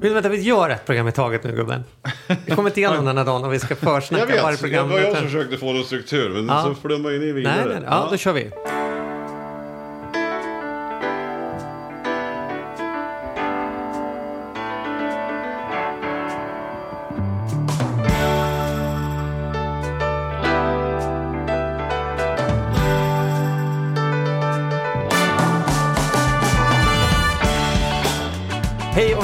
Men vänta, vi gör ett program i taget nu gubben. Vi kommer inte igenom den här dagen och vi ska Jag försnacka vet, varje det program. var jag som försökte få någon struktur, men Ja. så flummar ju ni vidare. Nej, nej, nej. Ja, då kör vi.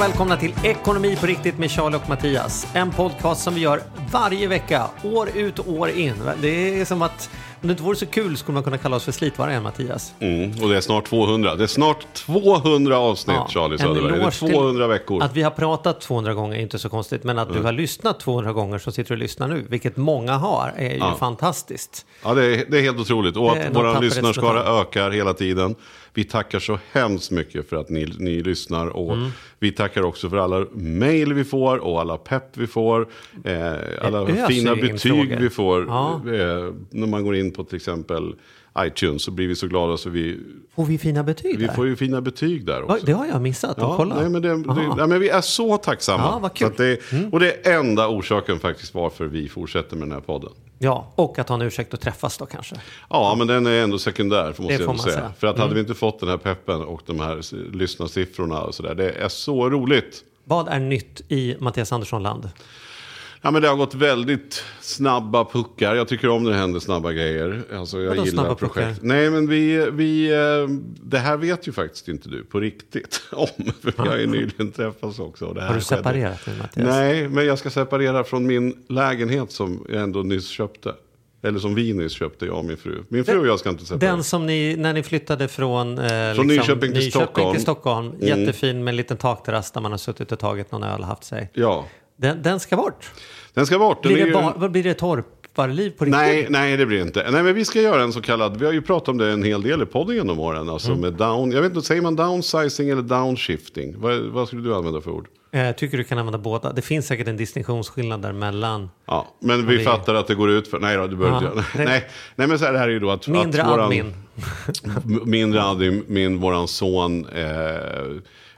Välkomna till Ekonomi på riktigt med Charlie och Mattias. En podcast som vi gör varje vecka, år ut och år in. Det är som att om det inte vore så kul skulle man kunna kalla oss för slitvargen, Mattias. Mm, och det är snart 200. Det är snart 200 avsnitt, Charlie en Söderberg. Det är eloge till 200 veckor. Att vi har pratat 200 gånger är inte så konstigt, men att du har lyssnat 200 gånger som sitter och lyssnar nu, vilket många har, är ju Ja. fantastiskt. Ja, det är, det är helt otroligt. Och att vår lyssnarskara ökar hela tiden. Vi tackar så hemskt mycket för att ni, ni lyssnar. Och Mm. vi tackar också för alla mejl vi får och alla pepp vi får. Eh, alla öser fina in betyg vi får. Ja. Eh, när man går in på till exempel iTunes så blir vi så glada så vi, Får vi fina betyg vi där? får ju fina betyg där också. Det har jag missat. Ja, kolla. nej, men det, det, nej, men vi är så tacksamma. Ja, vad kul. Det, Och det är enda orsaken faktiskt varför vi fortsätter med den här podden. Ja, och att ha en ursäkt att träffas då kanske. Ja, men den är ändå sekundär, måste Det jag får man säga. säga. För att hade vi inte fått den här peppen och de här lyssnarsiffrorna och sådär, det är så roligt. Vad är nytt i Mattias Andersson-land? Ja, men det har gått väldigt snabba puckar. Jag tycker om när det händer snabba grejer. Alltså, jag Vadå gillar snabba projekt. puckar? Nej, men vi, vi, eh, det här vet ju faktiskt inte du på riktigt om. För vi har ju nyligen träffats också. Har du separerat nu Mattias? Nej, men jag ska separera från min lägenhet som jag ändå nyss köpte. Eller som vi nyss köpte, jag och min fru. Min fru och jag ska inte separera. Den som ni, när ni flyttade från, eh, Från Nyköping till Stockholm. Mm. till Stockholm. Jättefin med en liten takterrass där man har suttit och tagit någon öl och haft sig. Ja, Den, den ska bort. den ska bort. Den Blir det, ju- vad blir det torparliv på riktigt? Nej, nej, det blir det inte. Nej, men vi ska göra en så kallad, vi har ju pratat om det en hel del i podden genom åren, alltså Mm. med down, jag vet inte, säger man downsizing eller downshifting? Vad, vad skulle du använda för ord? Jag Eh, tycker du kan använda båda. Det finns säkert en distinktionsskillnad däremellan. Ja, men vi vi- fattar att det går ut för, nej då, du behöver Ja, inte göra det- nej, nej, men så här, det här är ju då att... Mindre att våran- admin. Mindre admin, min, våran son eh,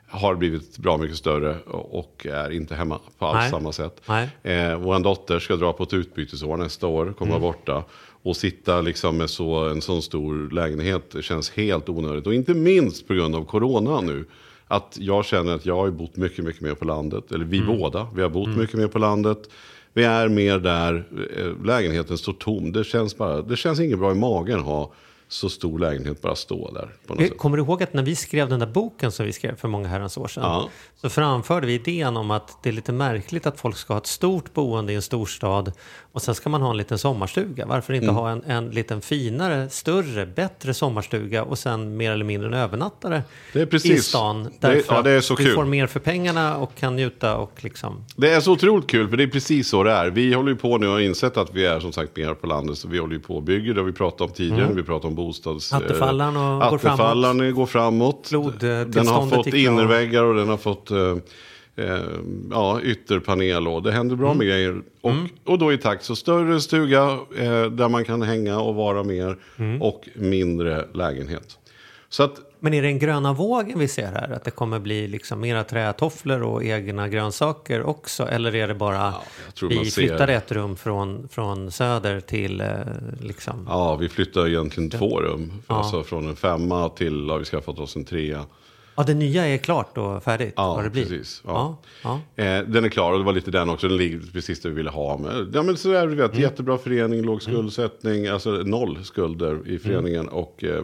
har blivit bra mycket större och är inte hemma på alls Nej. samma sätt. Eh, våran dotter ska dra på ett utbytesår nästa år, kommer Mm. vara borta. Och sitta liksom med så, en sån stor lägenhet känns helt onödigt. Och inte minst på grund av corona nu. Att jag känner att jag har bott mycket, mycket mer på landet. Eller vi Mm. båda, vi har bott mycket mer på landet. Vi är mer där, eh, lägenheten står tom. Det känns, bara, det känns inget bra i magen att ha så stor lägenhet bara stå där. På något sätt. Kommer du ihåg att när vi skrev den där boken som vi skrev för många herrans år sedan. Ja. Så framförde vi idén om att det är lite märkligt att folk ska ha ett stort boende i en storstad. Och sen ska man ha en liten sommarstuga. Varför Mm. inte ha en, en liten finare, större, bättre sommarstuga. Och sen mer eller mindre en övernattare Det är i precis. stan. Det- Därför ja, det är så att kul. får mer för pengarna och kan njuta och liksom. Det är så otroligt kul, för det är precis så det är. Vi håller ju på nu och har insett att vi är som sagt mer på landet. Så vi håller ju på och bygger, det har vi pratat om tidigare. Vi pratar om bostads... Mm. Attefallaren och går framåt. Attefallaren går framåt. Den har fått innerväggar och den har fått eh, eh, ja, ytterpanel. Och det händer bra Mm. med grejer. Och, och då i takt. Så större stuga eh, där man kan hänga och vara mer. Mm. Och mindre lägenhet. Så att Men är det den gröna vågen vi ser här? Att det kommer bli liksom mera trätofflor och egna grönsaker också? Eller är det bara man vi ser- flyttar ett rum från, från söder till eh, liksom... Ja, vi flyttar egentligen två rum. Ja. Alltså från en femma till, har vi skaffat oss en trea. Ja, det nya är klart och färdigt? Ja, det blir. precis. Ja. Ja. Ja. Eh, den är klar och det var lite den också. Den ligger precis där vi ville ha. Men, ja, men så är det, du vet, Mm. jättebra förening, låg skuldsättning, alltså noll skulder i föreningen. Mm. Och, eh,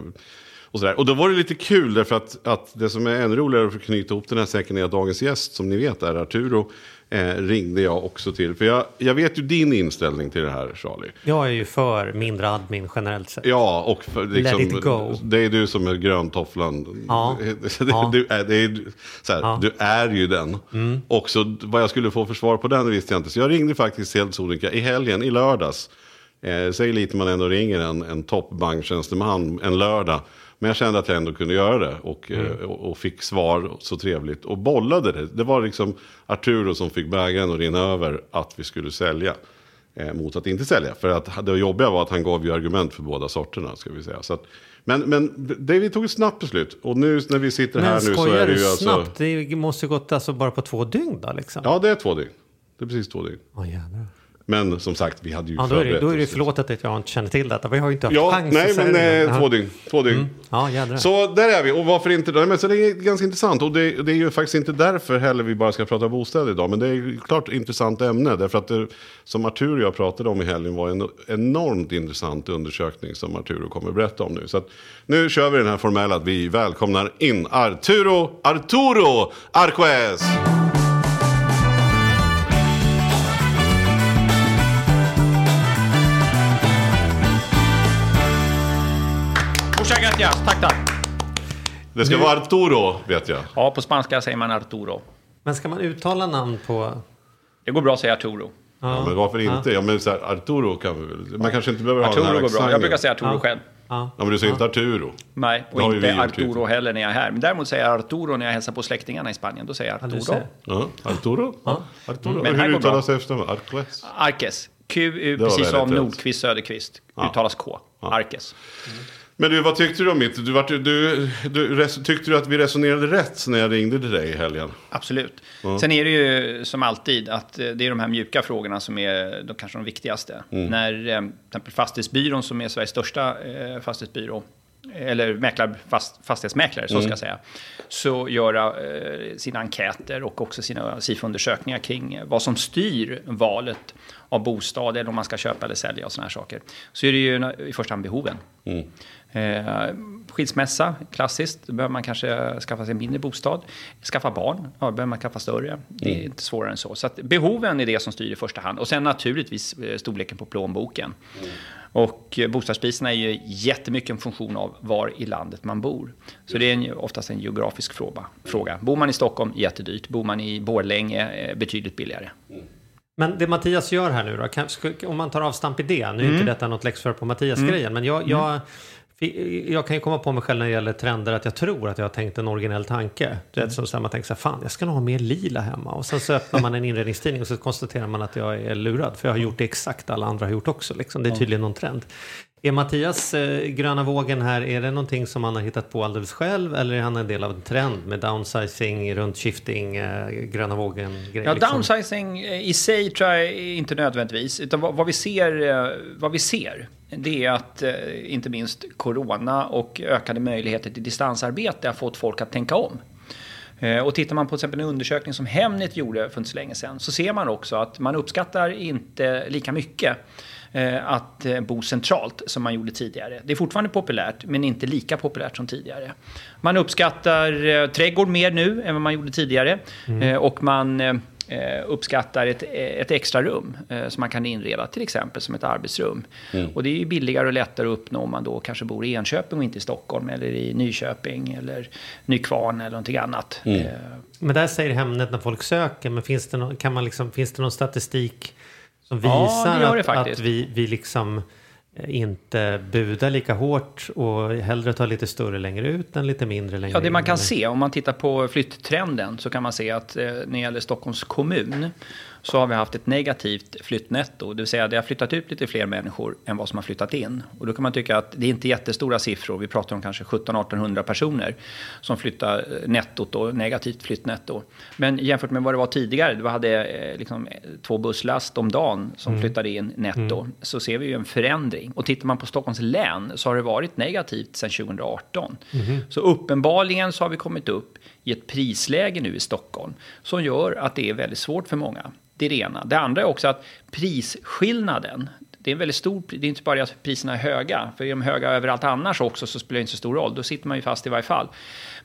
och, sådär. och då var det lite kul därför att, att det som är ännu roligare för att knyta ihop den här säcken är att dagens gäst, som ni vet är Arturo, eh, ringde jag också till. För jag, jag vet ju din inställning till det här Charlie. Jag är ju för mindre admin generellt sett. Ja, och för, liksom, Let it go. det är du som är gröntofflan. Ja. Det, Ja. du, är, det är, så här, Ja. Mm. du är ju den. Och så vad jag skulle få för svar på den visste jag inte. Så jag ringde faktiskt helt sonika i helgen, i lördags. Eh, säg lite man ändå ringer en, en toppbanktjänsteman en lördag. Men jag kände att jag ändå kunde göra det. Och, Mm. eh, och, och fick svar så trevligt. Och bollade det. Det var liksom Arturo som fick bägaren att rinna över att vi skulle sälja. Eh, mot att inte sälja. För att det jobbiga var att han gav ju argument för båda sorterna. Ska vi säga. Så att Men, men det, vi tog ett snabbt beslut. Och nu när vi sitter här Men nu så är det ju alltså... snabbt? Det måste ju gått alltså bara på två dygn då liksom? Ja, det är två dygn. Det är precis två dygn. Åh, jävlar. Men som sagt, vi hade ju Ja, då är det, då är det förlåtet att jag inte känner till detta. Vi har ju inte haft Ja, chans nej men det. eh, två dygn. Två dygn. Ja, jädrar. Så där är vi. Och varför inte? Nej, Men så det är ganska intressant. Och det, det är ju faktiskt inte därför heller vi bara ska prata bostäder idag. Men det är ju klart ett intressant ämne. Därför att det, som Arturo och jag pratade om i helgen var en enormt intressant undersökning som Arturo kommer att berätta om nu. Så att nu kör vi den här formella att vi välkomnar in Arturo, Arturo Arquez! Gracias, tack tack. Det ska vara Arturo, vet jag. Ja, på spanska säger man Arturo. Men ska man uttala namn på... Det går bra att säga Arturo. Ja, men varför inte? Ja, men så här, Arturo kan vi väl... Man kanske inte behöver ha den Arturo här går bra. accenten. Jag brukar säga Arturo Ja. själv. Ja. Ja, men du säger inte Arturo. Nej, och inte vi gjort Arturo hittills. heller när jag är här. Men däremot säger jag Arturo när jag hälsar på släktingarna i Spanien. Då säger jag Ja, du Arturo. ser. Ja, Arturo. Ja. Arturo. Men här Hur uttalas det efter? Arquez? Arkes. QU, var precis som. Nordqvist Söderqvist. Ja. Uttalas K. Arkes. Men du, vad tyckte du om mitt? Du, du, du, tyckte du att vi resonerade rätt när jag ringde till dig i helgen? Absolut. Sen är det ju som alltid att eh, det är de här mjuka frågorna som är de, kanske de viktigaste. När eh, till exempel Fastighetsbyrån som är Sveriges största eh, fastighetsbyrå eller mäklar, fast, fastighetsmäklare, så ska jag säga, så göra eh, sina enkäter och också sina SIFO-undersökningar kring vad som styr valet av bostad eller om man ska köpa eller sälja och sådana här saker. Så är det ju i första hand behoven. Eh, skilsmässa, klassiskt, då behöver man kanske skaffa sig en mindre bostad. Skaffa barn, ja, då behöver man skaffa större. Det är inte svårare än så. Så att behoven är det som styr i första hand. Och sen naturligtvis eh, storleken på plånboken. Och eh, bostadspriserna är ju jättemycket en funktion av var i landet man bor. Så det är en, oftast en geografisk fråga. fråga. Bor man i Stockholm, jättedyrt. Bor man i Borlänge, betydligt billigare. Men det Mattias gör här nu då, om man tar avstamp i det, nu är inte detta något läxför på Mattias-grejen, men jag, jag, jag kan ju komma på mig själv när det gäller trender att jag tror att jag har tänkt en originell tanke. Du vet, som så här, man tänker så här, fan jag ska nog ha mer lila hemma. Och sen så öppnar man en inredningstidning och så konstaterar man att jag är lurad. För jag har gjort det exakt alla andra har gjort också. Liksom. Det är tydligen någon trend. Är Mattias eh, gröna vågen här, är det någonting som han har hittat på alldeles själv? Eller är han en del av en trend med downsizing, runt shifting, eh, gröna vågen-grejer? Ja, liksom? downsizing eh, i sig tror jag inte nödvändigtvis. Utan vad, vad, vi ser, eh, vad vi ser, det är att eh, inte minst corona och ökade möjligheter till distansarbete har fått folk att tänka om. Eh, Och tittar man på till exempel en undersökning som Hemnet gjorde för inte så länge sedan så ser man också att man uppskattar inte lika mycket eh, att bo centralt som man gjorde tidigare. Det är fortfarande populärt men inte lika populärt som tidigare. Man uppskattar trädgård mer nu än vad man gjorde tidigare Eh, och man uppskattar ett, ett extra rum eh, som man kan inreda till exempel som ett arbetsrum. Och det är ju billigare och lättare att uppnå om man då kanske bor i Enköping och inte i Stockholm eller i Nyköping eller Nykvarn eller någonting annat. Eh, Men där säger Hemnet när folk söker, men finns det, någon, kan man liksom, finns det någon statistik som Ja, visar det gör det att, att vi, vi liksom eh, inte budar lika hårt och hellre tar lite större längre ut än lite mindre längre Ja, det man in, kan eller? se om man tittar på flytttrenden så kan man se att eh, när det gäller Stockholms kommun så har vi haft ett negativt flyttnetto. Det vill säga det har flyttat ut lite fler människor än vad som har flyttat in. Och då kan man tycka att det är inte jättestora siffror. Vi pratar om kanske 1700-1800 personer som flyttar eh, nettot då, negativt flyttnetto. Men jämfört med vad det var tidigare, då hade eh, liksom eh, två busslast om dagen som flyttade in netto, så ser vi ju en förändring. Och tittar man på Stockholms län så har det varit negativt sedan 2018. Så uppenbarligen så har vi kommit upp i ett prisläge nu i Stockholm som gör att det är väldigt svårt för många. Det är det ena. Det andra är också att prisskillnaden, det är en väldigt stor, det är inte bara det att priserna är höga, för är de höga överallt annars också så spelar det inte så stor roll, då sitter man ju fast i varje fall.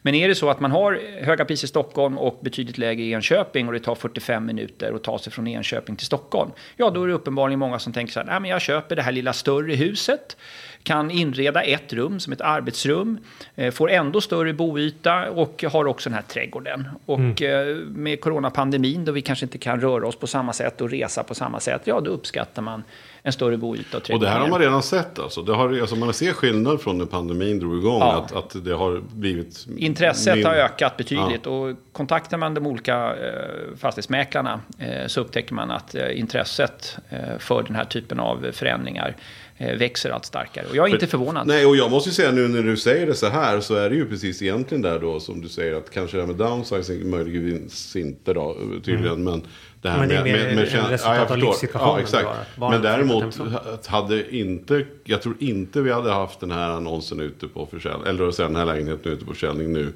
Men är det så att man har höga priser i Stockholm och betydligt lägre i Enköping och det tar 45 minuter att ta sig från Enköping till Stockholm, ja då är det uppenbarligen många som tänker så här, nej men jag köper det här lilla större huset, kan inreda ett rum som ett arbetsrum, eh, får ändå större boyta och har också den här trädgården. Och eh, med coronapandemin då vi kanske inte kan röra oss på samma sätt och resa på samma sätt, ja då uppskattar man en större boyta och Och trädgård. det här har man redan sett alltså. Det har, alltså man ser skillnad från när pandemin drog igång. Ja. Att, att det har blivit... Intresset min- har ökat betydligt och kontaktar man de olika eh, fastighetsmäklarna eh, så upptäcker man att eh, intresset eh, för den här typen av förändringar växer allt starkare. Och jag är inte förvånad. Nej, och jag måste ju säga nu när du säger det så här så är det ju precis egentligen där då som du säger att kanske det här med downsizing möjligtvis inte då tydligen. Men det här Men det är med, med, med, resultat ja, jag av förstår. livssituationen Ja, exakt. bara. Men däremot hade inte, jag tror inte vi hade haft den här annonsen ute på försäljning, eller den här lägenheten ute på försäljning nu.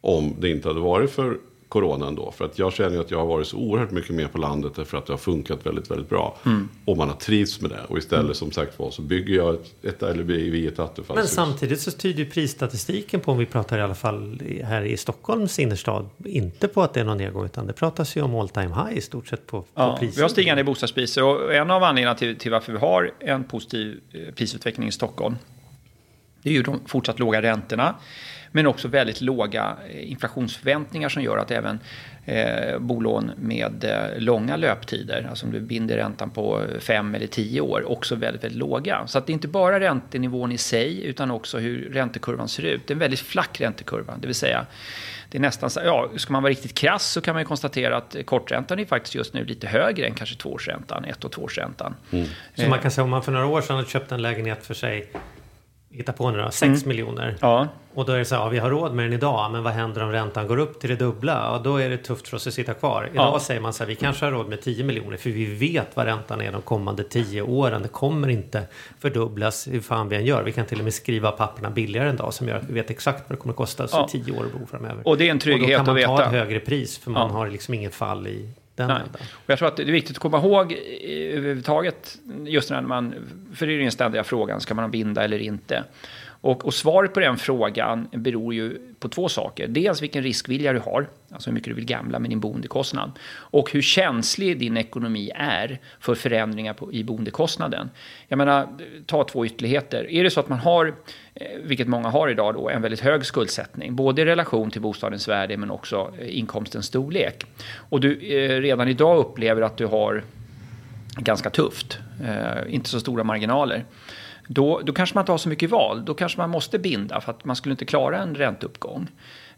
Om det inte hade varit för coronan då. För att jag känner ju att jag har varit så oerhört mycket mer på landet för att det har funkat väldigt, väldigt bra. Mm. Och man har trivts med det. Och istället som sagt var så bygger jag ett, ett eller vi ett attefallshus. Men samtidigt så tyder ju prisstatistiken på, om vi pratar i alla fall här i Stockholms innerstad, inte på att det är någon nedgång utan det pratas ju om all time high i stort sett på, på Ja, priser. vi har stigande bostadspriser och en av anledningarna till, till varför vi har en positiv eh, prisutveckling i Stockholm det är ju de fortsatt låga räntorna men också väldigt låga eh, inflationsförväntningar som gör att även eh, bolån med eh, långa löptider, alltså om du binder räntan på fem eller tio år, också väldigt, väldigt låga. Så att det är inte bara räntenivån i sig utan också hur räntekurvan ser ut. Det är en väldigt flack räntekurva, det vill säga det är nästan ja, ska man vara riktigt krass så kan man ju konstatera att korträntan är faktiskt just nu lite högre än kanske tvåårsräntan, ett och tvåårsräntan. Så man kan säga om man för några år sedan hade köpt en lägenhet för sig, hitta på nu då, 6 miljoner. Mm. Ja, Och då är det så här, ja, vi har råd med den idag, men vad händer om räntan går upp till det dubbla? Ja, då är det tufft för oss att sitta kvar. Idag Ja. säger man så här, vi kanske har råd med 10 miljoner, för vi vet vad räntan är de kommande 10 åren. Det kommer inte fördubblas hur fan vi än gör. Vi kan till och med skriva papperna billigare en dag som gör att vi vet exakt vad det kommer att kosta oss Ja. i 10 år att bo framöver. Och det är en trygghet Och då kan man att ta veta. ett högre pris, för man har liksom ingen fall i den Nej. ändan. Och jag tror att det är viktigt att komma ihåg eh, överhuvudtaget, just när man, för det är den ständiga frågan, ska man binda eller inte? Och, och svaret på den frågan beror ju på två saker. Dels vilken riskvilja du har, alltså hur mycket du vill gamla med din boendekostnad. Och hur känslig din ekonomi är för förändringar på, i boendekostnaden. Jag menar, ta två ytterligheter. Är det så att man har, eh, vilket många har idag då, en väldigt hög skuldsättning, både i relation till bostadens värde men också eh, inkomstens storlek. Och du eh, redan idag upplever att du har ganska tufft, eh, inte så stora marginaler. Då, då kanske man inte har så mycket val. Då kanske man måste binda för att man skulle inte klara en ränteuppgång.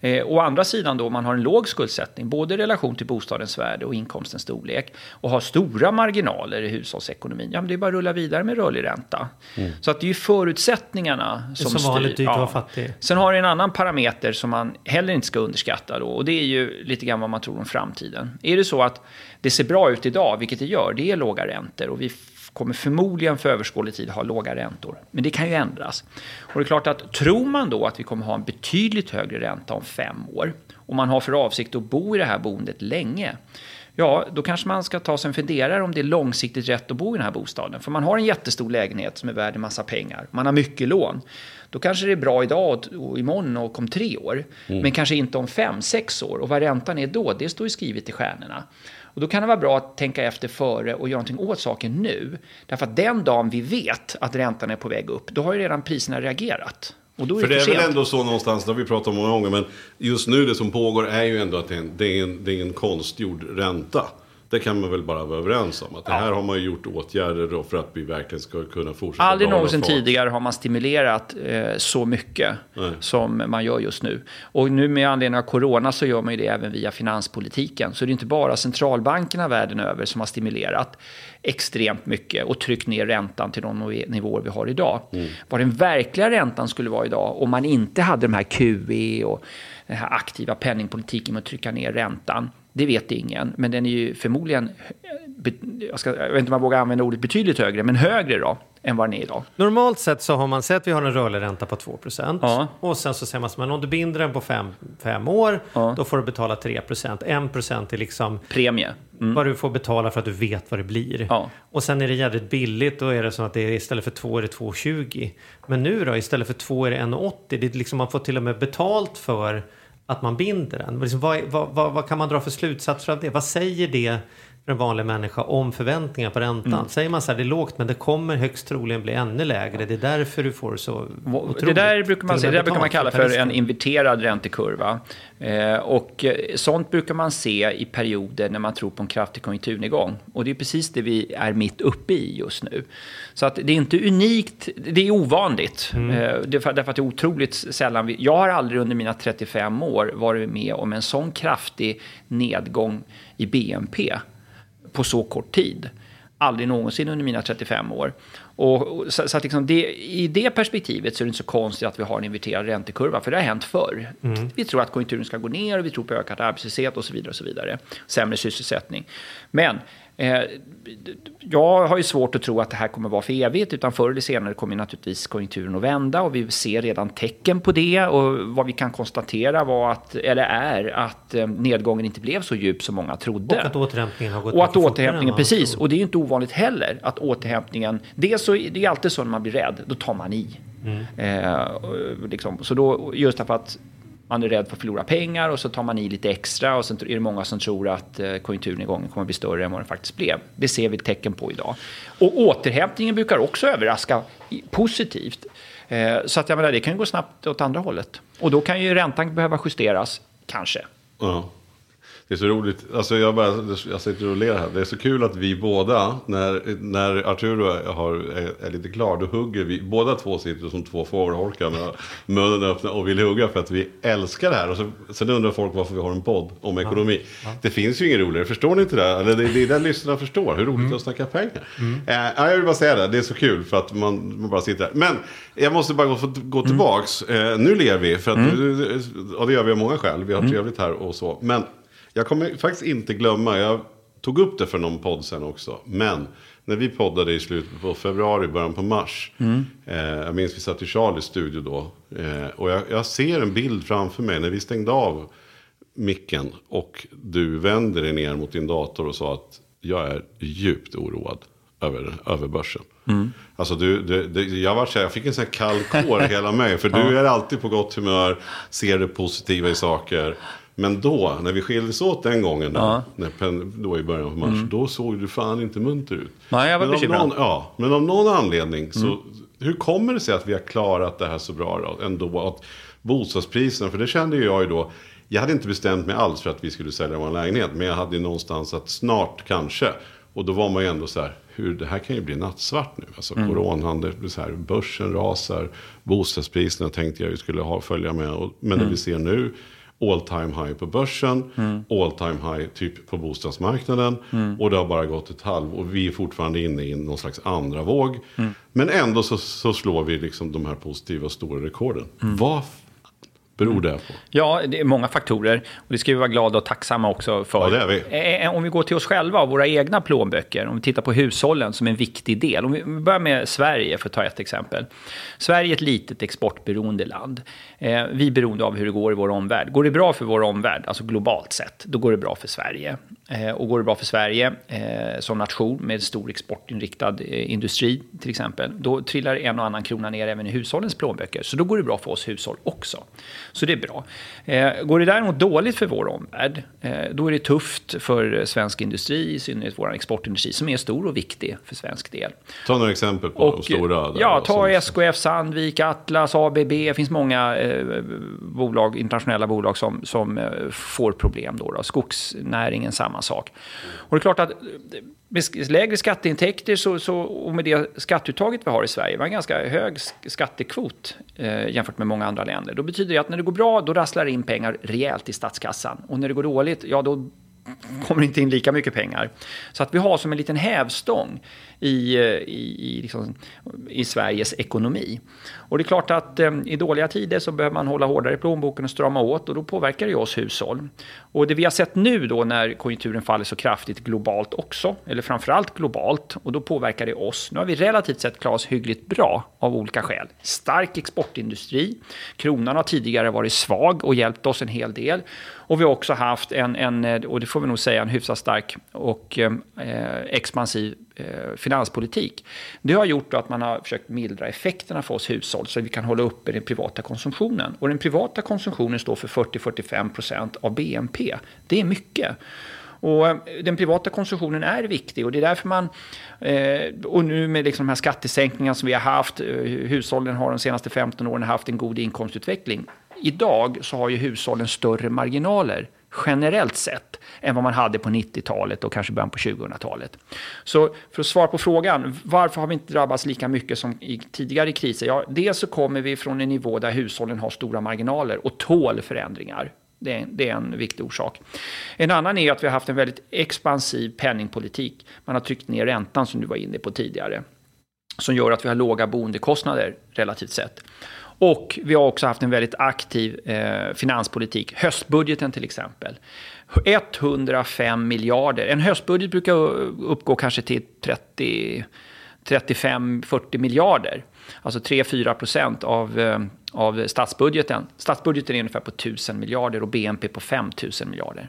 Eh, å andra sidan då, om man har en låg skuldsättning, både i relation till bostadens värde och inkomstens storlek, och har stora marginaler i hushållsekonomin, ja men det är bara att rulla vidare med rörlig ränta. Så att det är ju förutsättningarna som, som styr. vanligt vara fattig. Sen har det en annan parameter som man heller inte ska underskatta då, och det är ju lite grann vad man tror om framtiden. Är det så att det ser bra ut idag, vilket det gör, det är låga räntor och vi kommer förmodligen för överskådlig tid ha låga räntor. Men det kan ju ändras. Och det är klart att tror man då att vi kommer ha en betydligt högre ränta om fem år och man har för avsikt att bo i det här boendet länge, Ja, då kanske man ska ta sig en funderare om det är långsiktigt rätt att bo i den här bostaden. För man har en jättestor lägenhet som är värd en massa pengar. Man har mycket lån. Då kanske det är bra idag och- imorgon och om tre år. Men kanske inte om fem, sex år. Och vad räntan är då, det står ju skrivet i stjärnorna. Och då kan det vara bra att tänka efter före och göra någonting åt saken nu. Därför att den dagen vi vet att räntan är på väg upp, då har ju redan priserna reagerat. Och då är För det det är väl ändå så någonstans, det har vi pratat om många gånger, men just nu det som pågår är ju ändå att det är en, det är en, det är en konstgjord ränta. Det kan man väl bara vara överens om. Att det här har man ju gjort åtgärder för att vi verkligen ska kunna fortsätta Aldrig någonsin fart. tidigare har man stimulerat eh, så mycket Nej. som man gör just nu. Och nu med anledning av corona så gör man ju det även via finanspolitiken. Så det är inte bara centralbankerna världen över som har stimulerat extremt mycket och tryckt ner räntan till de nivåer vi har idag. Vad den verkliga räntan skulle vara idag om man inte hade de här QE och den här aktiva penningpolitiken med att trycka ner räntan. Det vet ingen, men den är ju förmodligen, jag, ska, jag vet inte om jag vågar använda ordet betydligt högre, men högre då än vad den är idag. Normalt sett så har man sett att vi har en rörlig ränta på 2 Ja. Och sen så säger man men om du binder den på 5 år, Ja. då får du betala 3% 1% är liksom Premie. vad du får betala för att du vet vad det blir. Ja. Och sen är det jävligt billigt, då är det så att det är, istället för 2 är det 2,20. Men nu då, istället för 2 är det 1,80. Det är liksom, man får till och med betalt för att man binder den. Liksom, vad, vad, vad, vad kan man dra för slutsatser av det? Vad säger det för en vanlig människa om förväntningar på räntan? Mm. Säger man så här, det är lågt men det kommer högst troligen bli ännu lägre. Det är därför du får så otroligt. Det där brukar man, se, det där brukar man kalla för en inverterad räntekurva. Eh, och eh, sånt brukar man se i perioder när man tror på en kraftig konjunkturnedgång. Och det är precis det vi är mitt uppe i just nu. Så att det är inte unikt, det är ovanligt. Mm. Eh, det är för, därför att det är otroligt sällan vi, Jag har aldrig under mina 35 år varit med om en sån kraftig nedgång i BNP på så kort tid. Aldrig någonsin under mina 35 år. Och, så, så att liksom det, I det perspektivet så är det inte så konstigt att vi har en inverterad räntekurva, för det har hänt förr. Mm. Vi tror att konjunkturen ska gå ner och vi tror på ökad arbetslöshet och så vidare. och så vidare. Sämre sysselsättning. Men jag har ju svårt att tro att det här kommer vara för evigt, utan förr eller senare kommer naturligtvis konjunkturen att vända och vi ser redan tecken på det. Och vad vi kan konstatera var att, eller är att eh, nedgången inte blev så djup som många trodde. Och att återhämtningen har gått Och att återhämtningen, precis. Och det är ju inte ovanligt heller att återhämtningen, det är, så, det är alltid så när man blir rädd, då tar man i. Mm. Eh, liksom, så då, just därför att man är rädd för att förlora pengar och så tar man i lite extra och sen är det många som tror att eh, konjunkturnedgången kommer att bli större än vad den faktiskt blev. Det ser vi tecken på idag. Och återhämtningen brukar också överraska positivt. Eh, så att jag menar, det kan gå snabbt åt andra hållet. Och då kan ju räntan behöva justeras, kanske. Ja. Det är så roligt, alltså jag, bara, jag sitter och ler här. Det är så kul att vi båda, när, när Arturo har, är, är lite klar, då hugger vi. Båda två sitter som två fågelholkar med munnen öppna och vill hugga för att vi älskar det här. Och så, sen undrar folk varför vi har en podd om ekonomi. Ja, ja. Det finns ju inget roligare, förstår ni inte det? Eller det, det är det lyssnarna förstår, hur roligt mm. det är att snacka pengar. Mm. Äh, jag vill bara säga det, det är så kul för att man, man bara sitter här. Men jag måste bara gå, gå mm. tillbaks. Mm. Eh, nu ler vi, för att, mm. och det gör vi av många skäl. Vi har mm. trevligt här och så. Men jag kommer faktiskt inte glömma, jag tog upp det för någon podd sen också. Men när vi poddade i slutet på februari, början på mars. Mm. Eh, jag minns vi satt i Charlies studio då. Eh, och jag, jag, ser en bild framför mig när vi stängde av micken. Och du vänder dig ner mot din dator och sa att jag är djupt oroad över, över börsen. Mm. Alltså du, du, du, jag, var så här, jag fick en sån här kall kår hela mig. För du är alltid på gott humör, ser det positiva i saker. Men då, när vi skildes åt den gången, där, ja. när då i början av mars, mm. då såg du fan inte munter ut. Nej, jag var men bekymrad. Någon, ja, men av någon anledning så, mm. hur kommer det sig att vi har klarat det här så bra då, ändå? Att bostadspriserna, för det kände ju jag ju då, jag hade inte bestämt mig alls för att vi skulle sälja vår lägenhet, men jag hade ju någonstans att snart kanske. Och då var man ju ändå så här, hur, det här kan ju bli nattsvart nu. Alltså mm. coronan, det så här, börsen rasar, bostadspriserna tänkte jag ju skulle ha, följa med. Och, men mm. det vi ser nu, all time high på börsen, mm. all time high typ på bostadsmarknaden. Mm. Och det har bara gått ett halv och vi är fortfarande inne i någon slags andra våg. Mm. Men ändå så, så, slår vi liksom de här positiva stora rekorden. Mm. Vad beror det på? Ja, det är många faktorer. Och det ska vi vara glada och tacksamma också för. Ja, det är vi. Eh, eh, om vi går till oss själva och våra egna plånböcker, om vi tittar på hushållen som en viktig del. Om vi börjar med Sverige, för att ta ett exempel. Sverige är ett litet exportberoende land. Eh, vi är beroende av hur det går i vår omvärld. Går det bra för vår omvärld, alltså globalt sett, då går det bra för Sverige. Och går det bra för Sverige som nation med stor exportinriktad industri till exempel, då trillar en och annan krona ner även i hushållens plånböcker. Så då går det bra för oss hushåll också. Så det är bra. Eh, går det däremot dåligt för vår omvärld, eh, då är det tufft för svensk industri, i synnerhet vår exportindustri, som är stor och viktig för svensk del. Ta några exempel på och, de stora. Ja, ta. SKF, Sandvik, Atlas, ABB. Det finns många eh, bolag, internationella bolag som, som får problem. Då, då. Skogsnäringen, samma sak. Och det är klart att med lägre skatteintäkter så, så, och med det skatteuttaget vi har i Sverige, vi har en ganska hög skattekvot eh, jämfört med många andra länder. Då betyder det att när det det går bra, då rasslar det in pengar rejält i statskassan. Och när det går dåligt, ja då kommer inte in lika mycket pengar. Så att vi har som en liten hävstång i, eh, i, i, liksom, i Sveriges ekonomi. Och det är klart att eh, i dåliga tider så behöver man hålla hårdare i plånboken och strama åt och då påverkar det oss hushåll. Och det vi har sett nu då när konjunkturen faller så kraftigt globalt också, eller framförallt globalt, och då påverkar det oss. Nu har vi relativt sett klarat oss hyggligt bra av olika skäl. Stark exportindustri, kronan har tidigare varit svag och hjälpt oss en hel del. Och vi har också haft en, en eh, och det får vi nog säga, en hyfsat stark och eh, eh expansiv eh, finanspolitik. Det har gjort att man har försökt mildra effekterna för oss hushåll så att vi kan hålla uppe den privata konsumtionen. Och den privata konsumtionen står för 40-45% av BNP. Det är mycket. Och eh, den privata konsumtionen är viktig och det är därför man, eh, och nu med liksom de här skattesänkningarna som vi har haft, eh, hushållen har de senaste 15 åren haft en god inkomstutveckling. Idag så har ju hushållen större marginaler generellt sett än vad man hade på 90-talet och kanske början på 2000-talet. Så för att svara på frågan, varför har vi inte drabbats lika mycket som i tidigare kriser? Ja, dels så kommer vi från en nivå där hushållen har stora marginaler och tål förändringar. Det är, det är en viktig orsak. En annan är att vi har haft en väldigt expansiv penningpolitik. Man har tryckt ner räntan som du var inne på tidigare. Som gör att vi har låga boendekostnader relativt sett. Och vi har också haft en väldigt aktiv eh, finanspolitik. Höstbudgeten till exempel. 105 miljarder. En höstbudget brukar uppgå kanske till 30 35-40 miljarder. Alltså 3-4 procent av, eh, av statsbudgeten. Statsbudgeten är ungefär på 1000 miljarder och BNP på 5000 miljarder.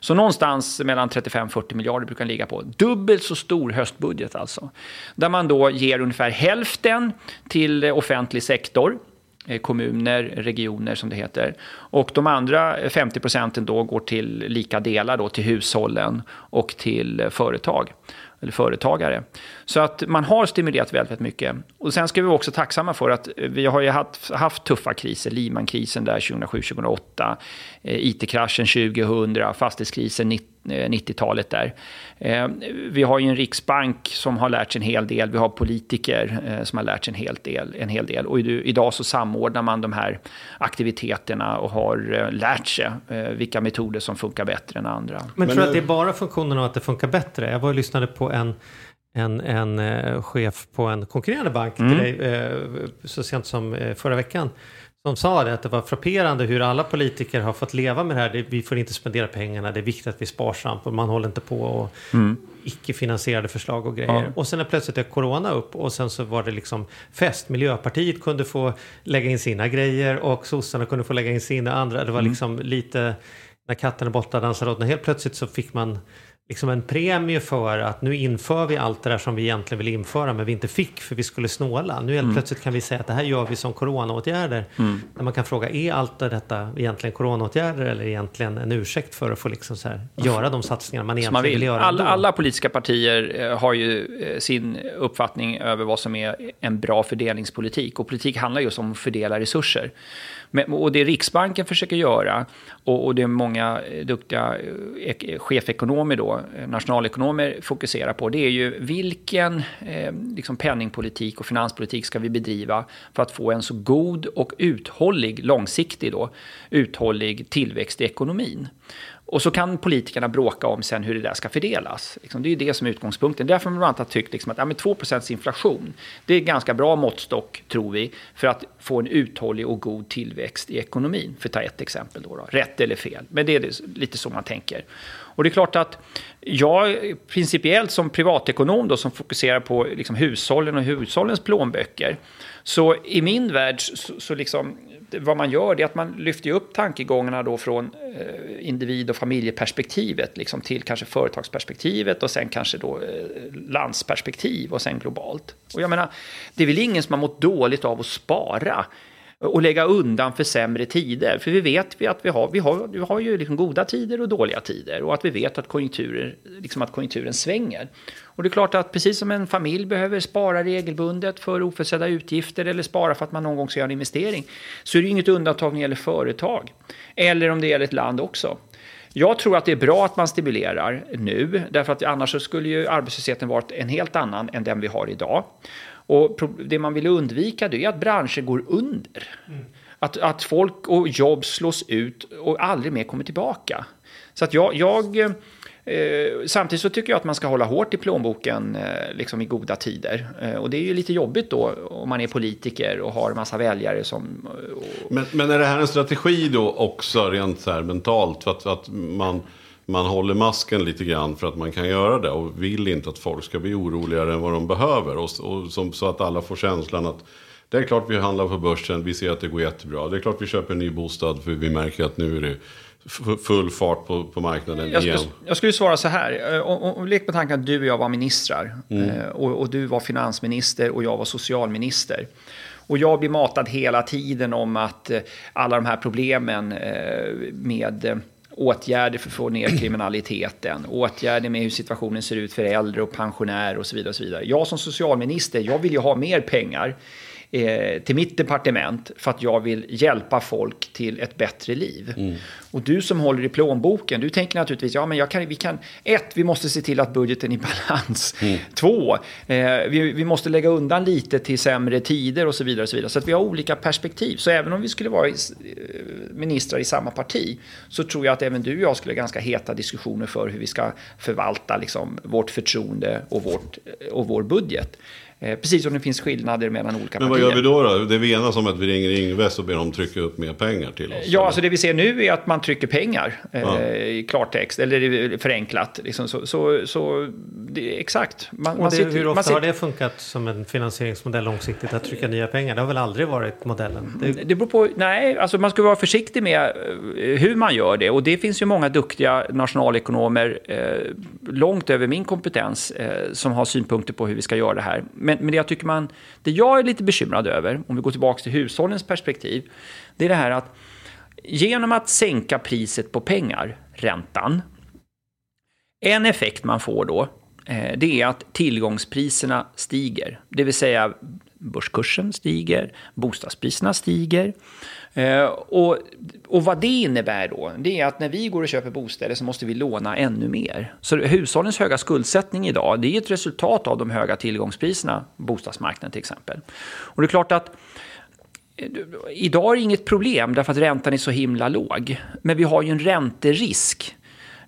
Så någonstans mellan 35-40 miljarder brukar den ligga på. Dubbelt så stor höstbudget alltså. Där man då ger ungefär hälften till offentlig sektor Eh, kommuner, regioner som det heter. Och de andra 50 procenten då går till lika delar då till hushållen och till eh, företag eller företagare. Så att man har stimulerat väldigt, mycket. Och sen ska vi också tacksamma för att vi har ju haft, haft tuffa kriser. Lehman-krisen där 2007-2008, eh, IT-kraschen 2000, fastighetskrisen 90-talet eh, där. Eh, vi har ju en riksbank som har lärt sig en hel del. Vi har politiker eh, som har lärt sig en hel del. En hel del. Och idag så samordnar man de här aktiviteterna och har lärt sig vilka metoder som funkar bättre än andra. Men, tror du att det är bara funktionen av att det funkar bättre? Jag var och lyssnade på en en, en chef på en konkurrerande bank mm. till dig så sent som förra veckan de sa det, att det var frapperande hur alla politiker har fått leva med det här. vi får inte spendera pengarna, det är viktigt att vi är sparsamt och man håller inte på och mm. icke-finansierade förslag och grejer. Ja. Och sen är plötsligt är corona upp och sen så var det liksom fest. Miljöpartiet kunde få lägga in sina grejer och sossarna kunde få lägga in sina andra. Det var mm. liksom lite när katten är borta dansar åt. Helt plötsligt så fick man liksom en premie för att nu inför vi allt det där som vi egentligen vill införa men vi inte fick för vi skulle snåla. Nu helt mm. plötsligt kan vi säga att det här gör vi som coronaåtgärder. Mm. Där man kan fråga, är allt detta egentligen coronaåtgärder eller egentligen en ursäkt för att få liksom så här, göra de satsningar man egentligen man vill. vill. göra? Alla, alla, politiska partier eh, har ju eh, sin uppfattning över vad som är en bra fördelningspolitik och politik handlar just om att fördela resurser. Men, och det Riksbanken försöker göra, och, och det många eh, duktiga eh, eh, chefekonomer då, nationalekonomer fokuserar på, det är ju vilken eh, liksom penningpolitik och finanspolitik ska vi bedriva för att få en så god och uthållig, långsiktig då, uthållig tillväxt i ekonomin. Och så kan politikerna bråka om sen hur det där ska fördelas. Liksom, det är ju det som är utgångspunkten. Därför har man bland annat tyckt liksom att ja, 2% inflation, det är ganska bra måttstock, tror vi, för att få en uthållig och god tillväxt i ekonomin. För att ta ett exempel då, då. rätt eller fel. Men det är lite så man tänker. Och det är klart att jag principiellt som privatekonom då, som fokuserar på liksom hushållen och hushållens plånböcker, så i min värld så, så liksom vad man gör är att man lyfter upp tankegångarna då från eh, individ och familjeperspektivet liksom till kanske företagsperspektivet och sen kanske då eh, landsperspektiv och sen globalt. Och jag menar, det är väl ingen som har mått dåligt av att spara och lägga undan för sämre tider. För vi vet vi att vi har, vi har, vi har ju liksom goda tider och dåliga tider och att vi vet att, konjunkturer, liksom att konjunkturen svänger. Och det är klart att precis som en familj behöver spara regelbundet för oförutsedda utgifter eller spara för att man någon gång ska göra en investering så är det ju inget undantag när det gäller företag. Eller om det gäller ett land också. Jag tror att det är bra att man stimulerar nu, därför att annars skulle ju arbetslösheten varit en helt annan än den vi har idag. Och det man vill undvika det är att branscher går under. Mm. Att, att folk och jobb slås ut och aldrig mer kommer tillbaka. Så att jag, jag eh, samtidigt så tycker jag att man ska hålla hårt i plånboken eh, liksom i goda tider. Eh, och det är ju lite jobbigt då om man är politiker och har en massa väljare som... Och... Men, men är det här en strategi då också rent så här mentalt? För att, att man man håller masken lite grann för att man kan göra det och vill inte att folk ska bli oroligare än vad de behöver. Och, och som, så att alla får känslan att det är klart vi handlar på börsen, vi ser att det går jättebra. Det är klart vi köper en ny bostad för vi märker att nu är det full fart på, på marknaden jag igen. Skulle, jag skulle svara så här. Om, om, lek med tanken att du och jag var ministrar. Mm. Eh, och, och, du var finansminister och jag var socialminister. Och jag blir matad hela tiden om att eh, alla de här problemen eh, med åtgärder för att få ner kriminaliteten, åtgärder med hur situationen ser ut för äldre och pensionärer och så vidare. Och så vidare. Jag som socialminister, jag vill ju ha mer pengar eh, till mitt departement för att jag vill hjälpa folk till ett bättre liv. Mm. Och du som håller i plånboken, du tänker naturligtvis, ja men jag kan, vi kan, ett, vi måste se till att budgeten är i balans. Mm. Två, eh, vi, vi måste lägga undan lite till sämre tider och så vidare. Och så, vidare. så att vi har olika perspektiv. Så även om vi skulle vara i, eh, ministrar i samma parti så tror jag att även du och jag skulle ha ganska heta diskussioner för hur vi ska förvalta liksom, vårt förtroende och, vårt, och vår budget. Eh, precis som det finns skillnader mellan olika Men partier. vad gör vi då? då? Det vi enas om att vi ringer Ingves och ber dem trycka upp mer pengar till oss. Ja, eller? alltså det vi ser nu är att man trycker pengar eh, Ja. i klartext, eller förenklat. Liksom, så, så, så det, exakt. Man, Och man det, sitter- hur man ofta har sitter- det funkat som en finansieringsmodell långsiktigt att trycka nya pengar? Det har väl aldrig varit modellen? Det, Det beror på, nej, alltså man ska vara försiktig med eh, hur man gör det. Och det finns ju många duktiga nationalekonomer, eh, långt över min kompetens, som har synpunkter på hur vi ska göra det här. Men, men det jag tycker man, det jag är lite bekymrad över, om vi går tillbaka till hushållens perspektiv, det är det här att genom att sänka priset på pengar, räntan, en effekt man får då, eh, det är att tillgångspriserna stiger. Det vill säga börskursen stiger, bostadspriserna stiger. Eh, och, och vad det innebär då, det är att när vi går och köper bostäder så måste vi låna ännu mer. Så hushållens höga skuldsättning idag, det är ett resultat av de höga tillgångspriserna, bostadsmarknaden till exempel. Och det är klart att eh, Idag är det inget problem därför att räntan är så himla låg. Men vi har ju en ränterisk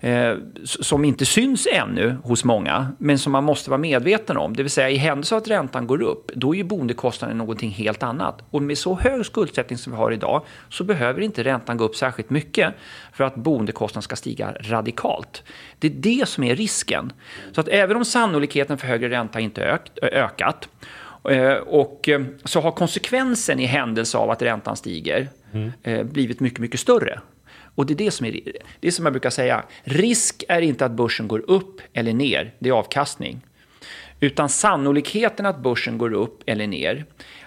eh, som inte syns ännu hos många, men som man måste vara medveten om. Det vill säga i händelse av att räntan går upp, då är ju boendekostnaden någonting helt annat. Och med så hög skuldsättning som vi har idag så behöver inte räntan gå upp särskilt mycket för att boendekostnaden ska stiga radikalt. Det är det som är risken. Så att även om sannolikheten för högre ränta inte ökt, ökat Eh, Och eh, så har konsekvensen i händelse av att räntan stiger eh, blivit mycket, mycket större. Och det är det som är det är som jag brukar säga. Risk är inte att börsen går upp eller ner, det är avkastning. Utan sannolikheten att börsen går upp eller ner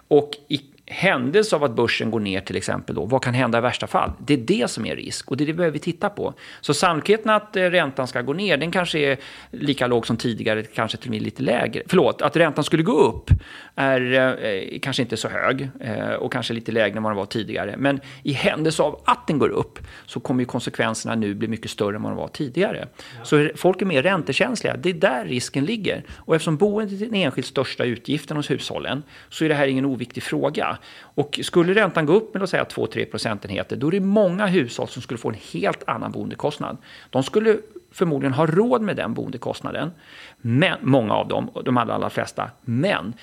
och i händelse av att börsen går ner till exempel, då, vad kan hända i värsta fall? Det är det som är risk och det är det vi behöver titta på. Så sannolikheten att eh, räntan ska gå ner, den kanske är lika låg som tidigare, kanske till och med lite lägre. Förlåt, att räntan skulle gå upp är eh, kanske inte så hög eh, och kanske lite lägre än vad den var tidigare. Men i händelse av att den går upp så kommer konsekvenserna nu bli mycket större än vad de var tidigare. Så folk är mer räntekänsliga, det är där risken ligger. Och eftersom boendet är den enskilt största utgiften hos hushållen så är det här ingen oviktig fråga. Och skulle räntan gå upp med låt säga 2-3 procentenheter, då är det många hushåll som skulle få en helt annan boendekostnad. De skulle förmodligen ha råd med den boendekostnaden, men, många av dem, de allra, allra flesta, men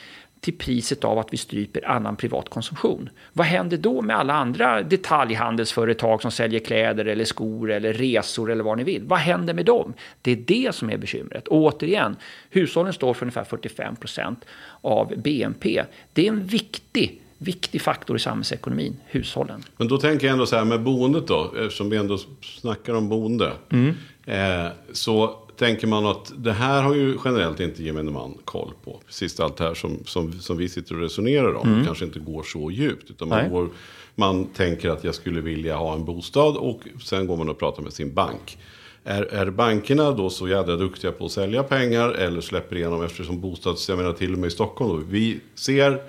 till priset av att vi stryper annan privat konsumtion. Vad händer då med alla andra detaljhandelsföretag som säljer kläder eller skor eller resor eller vad ni vill? Vad händer med dem? Det är det som är bekymret. Och återigen, hushållen står för ungefär 45 procent av BNP. Det är en viktig, viktig faktor i samhällsekonomin, hushållen. Men då tänker jag ändå så här med boendet då, eftersom vi ändå snackar om boende. Mm. Eh, så tänker man att det här har ju generellt inte gemene man koll på. Precis allt det här som, som, som vi sitter och resonerar om. kanske inte går så djupt. Utan man, Mm. Går, man tänker att jag skulle vilja ha en bostad och sen går man och pratar med sin bank. Är, är bankerna då så jädra duktiga på att sälja pengar eller släpper igenom eftersom bostads, jag menar till och med i Stockholm då, vi ser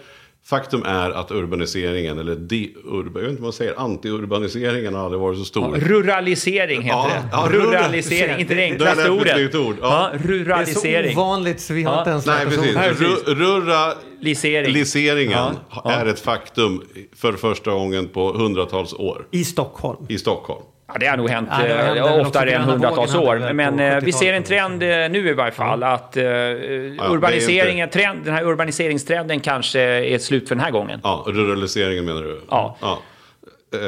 Faktum är att urbaniseringen, eller de, urba, jag vet inte vad man säger, anti-urbaniseringen har aldrig varit så stor. Ruralisering heter Ja, det. ja, ruralisering, inte det enklaste är det ett ordet. ord, Ja. ja. det är så ruralisering. ovanligt så vi har Ja. inte ens Nej, precis. ordet. Precis. Ru- Ruraliseringen Lisering. Ja, ja. är ett faktum för första gången på hundratals år I Stockholm. i Stockholm. Ja, det har nog hänt Ja, eh, också. oftare än hundratals år. Men eh, vi ser en 70-talet trend eh, nu i varje fall att eh, urbaniseringen, trend, den här urbaniseringstrenden kanske är slut för den här gången. Ja, ruraliseringen menar du? Ja. Eh,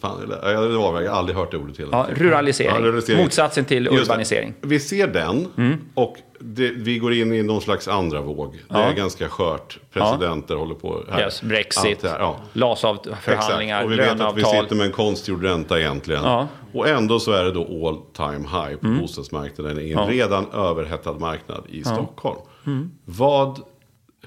fan, eller- ja, det var jag har aldrig hört det ordet hela Ja, ruralisering. Ja, ruralisering. Motsatsen till Just urbanisering. Vi ser den och det, vi går in i någon slags andra våg. Det Ja. är ganska skört. Presidenter håller på här. Yes, Brexit, här, ja. LAS-förhandlingar. Och vi vet att vi sitter med en konstgjord ränta egentligen. Ja. Mm. Och ändå så är det då all time high på bostadsmarknaden i en redan överhettad marknad i Stockholm. Mm. Vad,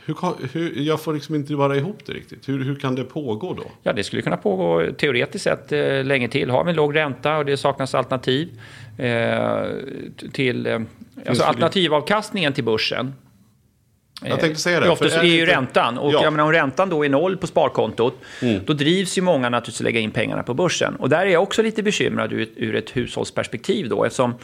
hur, hur, jag får liksom inte bara ihop det riktigt. Hur, hur kan det pågå då? Ja, det skulle kunna pågå teoretiskt sett eh, länge till. Har vi en låg ränta och det saknas alternativ eh, till... Eh, alltså alternativavkastningen till börsen Jag tänkte säga det. Eh, oftast är ju inte- räntan. Och Ja. jag menar, om räntan då är noll på sparkontot, då drivs ju många naturligtvis att lägga in pengarna på börsen. Och där är jag också lite bekymrad ur, ur ett hushållsperspektiv då, eftersom Eh,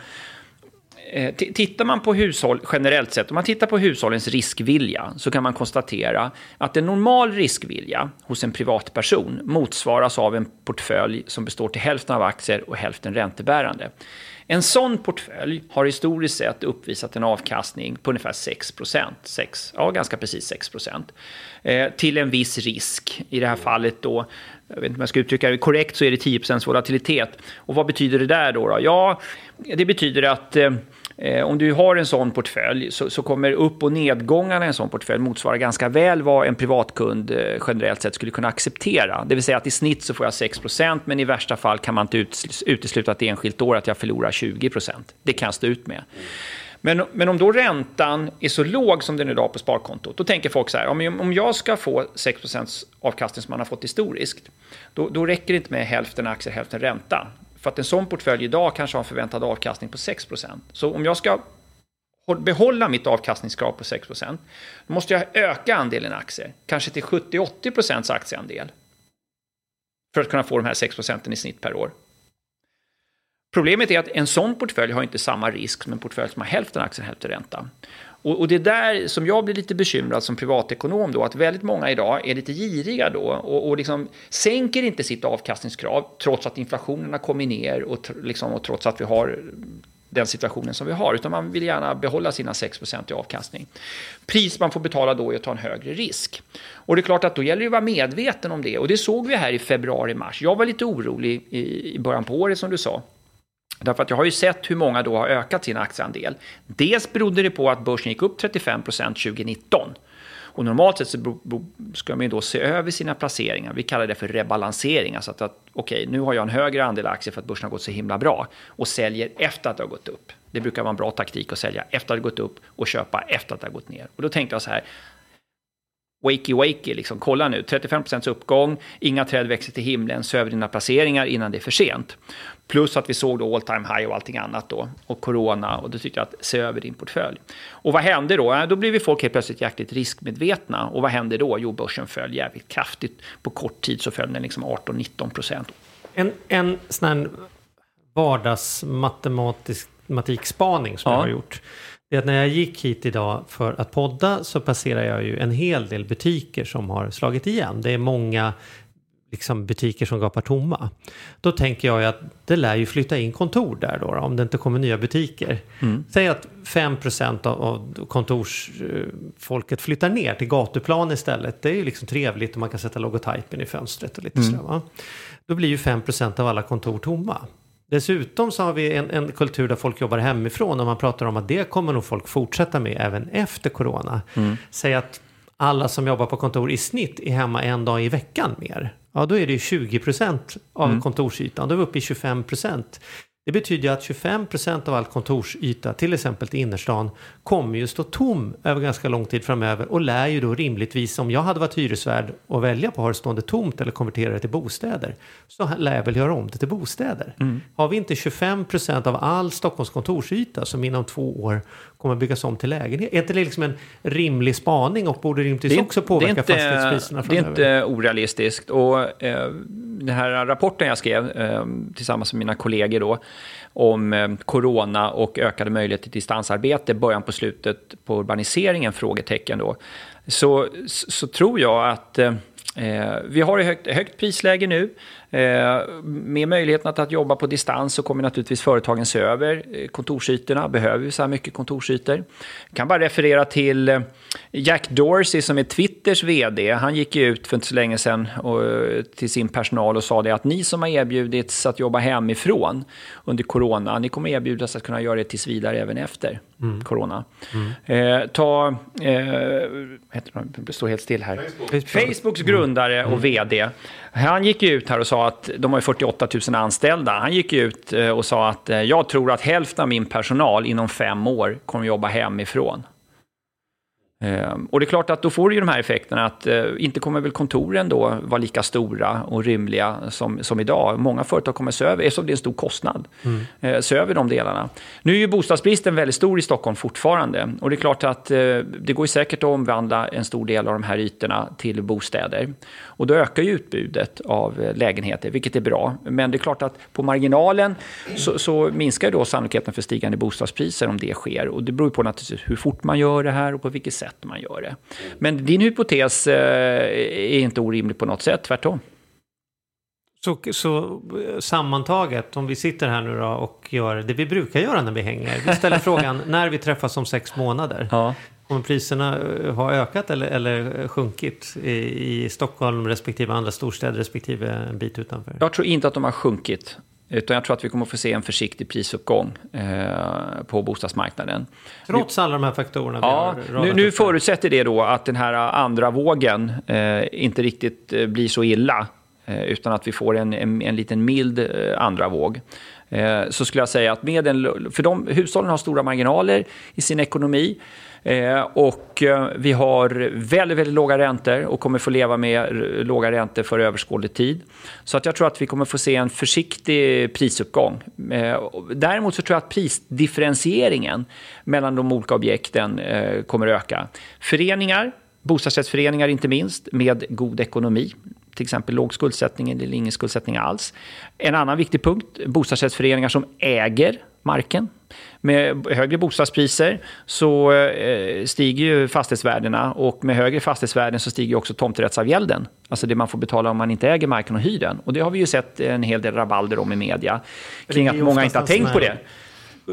Eh, tittar man på hushåll generellt sett, om man tittar på hushållens riskvilja, så kan man konstatera att en normal riskvilja hos en privatperson motsvaras av en portfölj som består till hälften av aktier och hälften räntebärande. En sån portfölj har historiskt sett uppvisat en avkastning på ungefär 6 6, ja, ganska precis 6 eh, till en viss risk. I det här fallet då, jag vet inte om jag ska uttrycka det korrekt, så är det 10% volatilitet. Och vad betyder det där då? då? Ja, det betyder att eh, Eh, om du har en sån portfölj så, så kommer upp och nedgångarna i en sån portfölj motsvara ganska väl vad en privatkund eh, generellt sett skulle kunna acceptera. Det vill säga att i snitt så får jag 6% men i värsta fall kan man inte ut, utesluta ett enskilt år att jag förlorar 20% Det kan jag stå ut med. Men, men om då räntan är så låg som den är idag på sparkontot, då tänker folk så här, om, om jag ska få 6% avkastning som man har fått historiskt, då, då räcker det inte med hälften aktier, hälften ränta. För att en sån portfölj idag kanske har en förväntad avkastning på 6% Så om jag ska behålla mitt avkastningskrav på 6 då måste jag öka andelen aktier, kanske till 70-80% aktieandel. För att kunna få de här 6% i snitt per år. Problemet är att en sån portfölj har inte samma risk som en portfölj som har hälften aktier och hälften ränta. Och, och det är där som jag blir lite bekymrad som privatekonom då, att väldigt många idag är lite giriga då och, och liksom sänker inte sitt avkastningskrav trots att inflationen har kommit ner och, tr- liksom, och trots att vi har den situationen som vi har, utan man vill gärna behålla sina 6 i avkastning. Pris man får betala då är att ta en högre risk. Och det är klart att då gäller det att vara medveten om det. Och det såg vi här i februari-mars. Jag var lite orolig i, i början på året som du sa. Därför att jag har ju sett hur många då har ökat sin aktieandel. Dels berodde det på att börsen gick upp 35% 2019. Och normalt sett så ska man ju då se över sina placeringar. Vi kallar det för rebalansering. Alltså att, att okej, nu har jag en högre andel aktier för att börsen har gått så himla bra och säljer efter att det har gått upp. Det brukar vara en bra taktik att sälja efter att det har gått upp och köpa efter att det har gått ner. Och då tänkte jag så här, wakey wakey, liksom, kolla nu, 35% uppgång, inga träd växer till himlen, se över dina placeringar innan det är för sent. Plus att vi såg då all time high och allting annat då, och corona, och då tyckte jag att se över din portfölj. Och vad hände då? Då blev vi folk helt plötsligt jäkligt riskmedvetna. Och vad hände då? Jo, börsen föll jävligt kraftigt. På kort tid så föll den liksom 18-19 procent. En, en sån här vardagsmatematisk matematikspaning som Ja. jag har gjort. Det att när jag gick hit idag för att podda så passerar jag ju en hel del butiker som har slagit igen. Det är många liksom, butiker som gapar tomma. Då tänker jag ju att det lär ju flytta in kontor där då, om det inte kommer nya butiker. Säg att 5% av, av kontorsfolket flyttar ner till gatuplan istället. Det är ju liksom trevligt och man kan sätta logotypen i fönstret och lite sådär va. Då blir ju 5% av alla kontor tomma. Dessutom så har vi en, en kultur där folk jobbar hemifrån och man pratar om att det kommer nog folk fortsätta med även efter corona. Säg att alla som jobbar på kontor i snitt är hemma en dag i veckan mer. Ja, då är det ju 20% av kontorsytan. Då är vi uppe i 25%. Det betyder att 25% av all kontorsyta, till exempel till innerstan, kommer ju stå tom över ganska lång tid framöver och lär ju då rimligtvis, om jag hade varit hyresvärd och välja på att ha det stående tomt eller konvertera det till bostäder, så lär jag väl göra om det till bostäder. Har vi inte 25% av all Stockholms kontorsyta som inom två år kommer byggas om till lägenhet? Är inte det liksom en rimlig spaning och borde rimligtvis också påverka fastighetspriserna det är framöver? inte orealistiskt. Och, eh, den här rapporten jag skrev eh, tillsammans med mina kollegor då, om eh, corona och ökade möjligheter till distansarbete, början på slutet på urbaniseringen, frågetecken då, så, så tror jag att eh, vi har ett högt, högt prisläge nu. Eh, med möjligheten att, att jobba på distans så kommer naturligtvis företagen se över eh, kontorsytorna. Behöver vi så här mycket kontorsytor? Jag kan bara referera till eh, Jack Dorsey som är Twitters vd. Han gick ut för inte så länge sedan och, till sin personal och sa det att ni som har erbjudits att jobba hemifrån under corona, ni kommer erbjudas att kunna göra det tills vidare även efter corona. Eh, ta, eh, heter det, det står helt still här. Facebooks grundare och vd. Han gick ju ut här och sa att de har ju 48 000 anställda. Han gick ju ut eh, och sa att eh, jag tror att hälften av min personal inom fem år kommer jobba hemifrån. Ehm, och det är klart att då får du ju de här effekterna att eh, inte kommer väl kontoren då vara lika stora och rymliga som, som idag. Många företag kommer se över, eftersom det är en stor kostnad, mm. eh, se över de delarna. Nu är ju bostadsbristen väldigt stor i Stockholm fortfarande. Och det är klart att eh, det går ju säkert att omvandla en stor del av de här ytorna till bostäder. Och då ökar ju utbudet av lägenheter, vilket är bra. Men det är klart att på marginalen så, så minskar då sannolikheten för stigande bostadspriser om det sker. Och det beror på naturligtvis hur fort man gör det här och på vilket sätt man gör det. Men din hypotes eh, är inte orimlig på något sätt, tvärtom. Så, så sammantaget, om vi sitter här nu då och gör det vi brukar göra när vi hänger. Vi ställer frågan när vi träffas om sex månader. Ja. Om priserna eh, har ökat eller, eller sjunkit i, i Stockholm respektive andra storstäder respektive en bit utanför? Jag tror inte att de har sjunkit. Utan jag tror att vi kommer att få se en försiktig prisuppgång eh, på bostadsmarknaden. Trots alla de här faktorerna? Ja, nu, nu förutsätter det då att den här andra vågen eh, inte riktigt eh, blir så illa. Eh, utan att vi får en, en, en liten mild eh, andra våg. Eh, så skulle jag säga att med en, för de, hushållen har stora marginaler i sin ekonomi. Eh, och eh, vi har väldigt, väldigt låga räntor och kommer få leva med låga räntor för överskådlig tid. Så att jag tror att vi kommer få se en försiktig prisuppgång. Eh, däremot så tror jag att prisdifferentieringen mellan de olika objekten eh, kommer öka. Föreningar, bostadsrättsföreningar inte minst, med god ekonomi till exempel låg skuldsättning eller ingen skuldsättning alls. En annan viktig punkt, bostadsrättsföreningar som äger marken. Med högre bostadspriser så eh, stiger ju fastighetsvärdena och med högre fastighetsvärden så stiger också tomträttsavgälden. Alltså det man får betala om man inte äger marken och hyr den. Och det har vi ju sett en hel del rabalder om i media. Kring att många inte har tänkt på det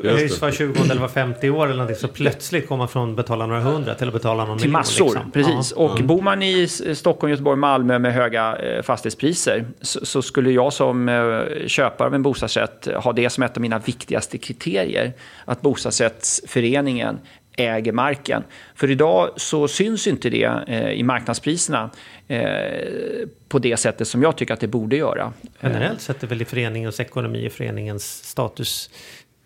höjs var 20 eller var 50 år eller någonting så plötsligt kommer man från att betala några hundra till att betala någon Till miljon, massor, liksom. precis. Ja. Och bor man i Stockholm, Göteborg, Malmö med höga eh, fastighetspriser så, så, skulle jag som eh, köpare av en bostadsrätt ha det som ett av mina viktigaste kriterier. Att bostadsrättsföreningen äger marken. För idag så syns inte det eh, i marknadspriserna eh, på det sättet som jag tycker att det borde göra. Generellt sett är väl i föreningens ekonomi, i föreningens status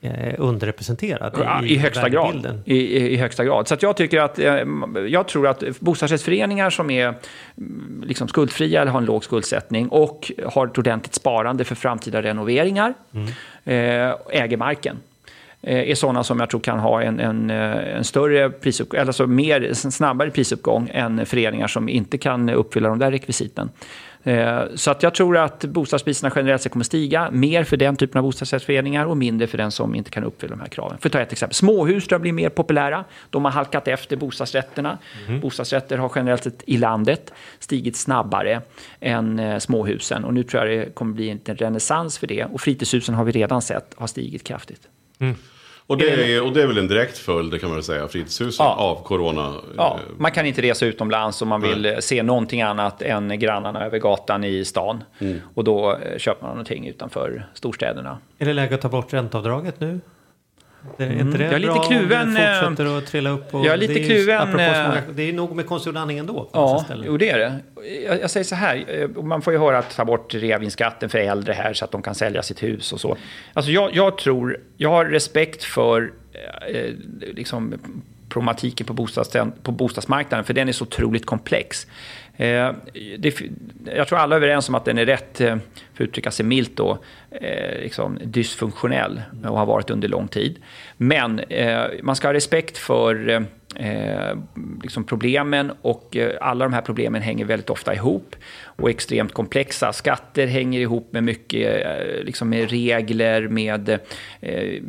eh, underrepresenterad ja, i, i, högsta grad. I, i, högsta grad. Så jag tycker att, eh, jag tror att bostadsrättsföreningar som är mm, liksom skuldfria eller har en låg skuldsättning och har ett ordentligt sparande för framtida renoveringar, mm. eh, äger marken är sådana som jag tror kan ha en, en, en större prisuppgång, eller alltså mer, snabbare prisuppgång än föreningar som inte kan uppfylla de där rekvisiten. Eh, så att jag tror att bostadspriserna generellt sett kommer stiga. Mer för den typen av bostadsrättsföreningar och mindre för den som inte kan uppfylla de här kraven. För att ta ett exempel. Småhus tror jag blir mer populära. De har halkat efter bostadsrätterna. Mm. Bostadsrätter har generellt sett i landet stigit snabbare än eh, småhusen. Och nu tror jag det kommer bli en renässans för det. Och fritidshusen har vi redan sett har stigit kraftigt. Mm. Och det, är, och det är väl en direkt följd, kan man väl säga, fritidshusen ja. av corona? Ja, man kan inte resa utomlands om man vill Nej. se någonting annat än grannarna över gatan i stan. Mm. Och då eh, köper man någonting utanför storstäderna. Är det läge att ta bort ränteavdraget nu? Det är inte det jag är lite kluven. Om det fortsätter att trilla upp? Och jag är lite det är kluven. Eh, det är nog med konstgjord andning ändå. Ja, jo det är det. Jag, jag, säger så här, eh, man får ju höra att ta bort reavinstskatten för äldre här så att de kan sälja sitt hus och så. Alltså jag, jag tror, jag har respekt för eh, liksom, problematiken på, på bostadsmarknaden, för den är så otroligt komplex. Eh, det, jag tror alla är överens om att den är rätt, eh, för att uttrycka sig milt, då, eh, liksom dysfunktionell och har varit under lång tid. Men eh, man ska ha respekt för eh, eh, liksom problemen och eh, alla de här problemen hänger väldigt ofta ihop och är extremt komplexa. Skatter hänger ihop med mycket eh, liksom med regler, med eh,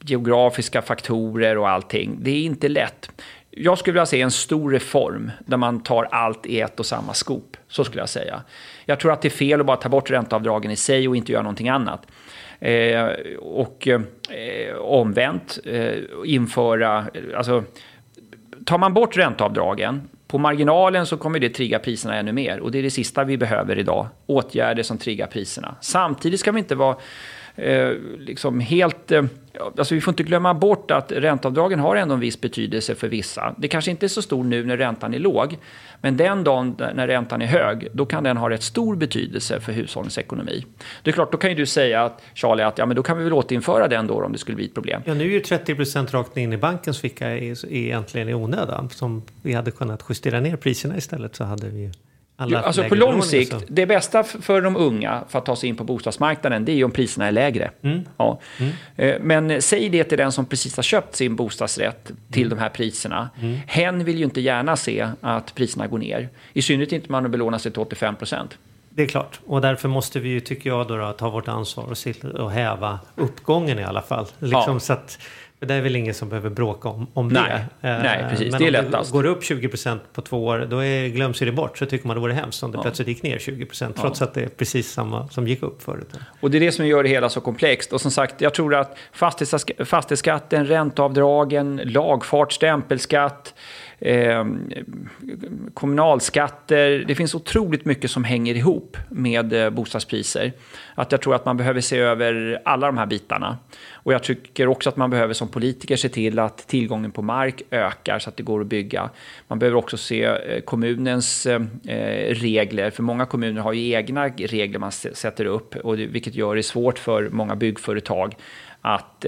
geografiska faktorer och allting. Det är inte lätt. Jag skulle vilja se en stor reform där man tar allt i ett och samma skop. Så skulle jag säga. Jag tror att det är fel att bara ta bort ränteavdragen i sig och inte göra någonting annat. Eh, och eh, omvänt, eh, införa... Alltså, tar man bort ränteavdragen, på marginalen så kommer det trigga priserna ännu mer. Och det är det sista vi behöver idag. Åtgärder som triggar priserna. Samtidigt ska vi inte vara eh, liksom helt... Eh, alltså vi får inte glömma bort att ränteavdragen har ändå en viss betydelse för vissa. Det kanske inte är så stor nu när räntan är låg. Men den dagen när räntan är hög, då kan den ha rätt stor betydelse för hushållens ekonomi. Det är klart, då kan ju du säga, att, Charlie, att ja, men då kan vi väl återinföra den då om det skulle bli ett problem. Ja, nu är ju 30 procent rakt in i bankens ficka egentligen i onödan. Som vi hade kunnat justera ner priserna istället så hade vi alla alltså på lång sikt, så. det bästa för de unga för att ta sig in på bostadsmarknaden, det är ju om priserna är lägre. Mm. Ja. Mm. Eh, men säg det till den som precis har köpt sin bostadsrätt till mm. de här priserna. Mm. Hen vill ju inte gärna se att priserna går ner. I synnerhet inte om man belånar sig till 85 procent. Det är klart. Och därför måste vi ju, tycker jag, då, då ta vårt ansvar och, och häva uppgången i alla fall. Liksom ja. så att det är väl ingen som behöver bråka om, om nej, det. Eh, nej, precis. Men det är lättast. går det upp 20% på två år, då är, glöms det bort. Så tycker man det vore hemskt om det ja. plötsligt gick ner 20% trots ja. att det är precis samma som gick upp förut. Och det är det som gör det hela så komplext. Och som sagt, jag tror att fastighetsskatten, ränteavdragen, lagfart, stämpelskatt, eh, kommunalskatter. Det finns otroligt mycket som hänger ihop med eh, bostadspriser. Att jag tror att man behöver se över alla de här bitarna. Och jag tycker också att man behöver som politiker se till att tillgången på mark ökar så att det går att bygga. Man behöver också se eh, kommunens eh, regler, för många kommuner har ju egna regler man sätter upp, och det, vilket gör det svårt för många byggföretag att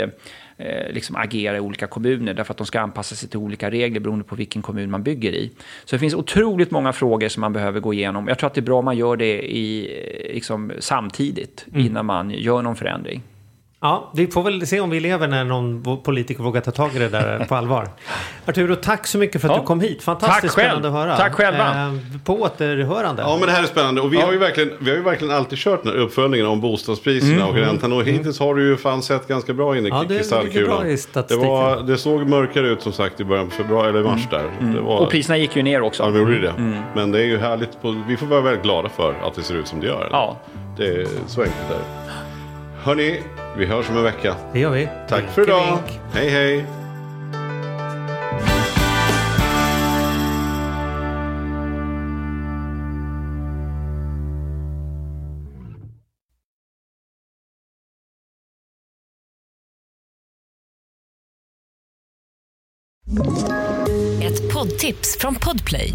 eh, liksom agera i olika kommuner därför att de ska anpassa sig till olika regler beroende på vilken kommun man bygger i. Så det finns otroligt många frågor som man behöver gå igenom. Jag tror att det är bra om man gör det i, eh, liksom, samtidigt mm. innan man gör någon förändring. Ja, vi får väl se om vi lever när någon politiker vågar ta tag i det där på allvar. Arturo, tack så mycket för att ja. du kom hit. Fantastiskt spännande att höra. Tack själva. Eh, på återhörande. Ja, men det här är spännande. Och vi, ja. har, ju verkligen, vi har ju verkligen alltid kört den här uppföljningen om bostadspriserna mm. och räntan. Och hittills har du ju fan sett ganska bra in i ja, kristallkulan. Det, var, det såg mörkare ut som sagt i början på februari, eller mars mm. där. Mm. Var, och priserna gick ju ner också. Ja, de gjorde det. Mm. Men det är ju härligt. På, vi får vara väldigt glada för att det ser ut som det gör. Ja. Det är så enkelt är Hörni, vi hörs om en vecka. Det gör vi. Tack för idag. Hej hej. Ett poddtips från Podplay.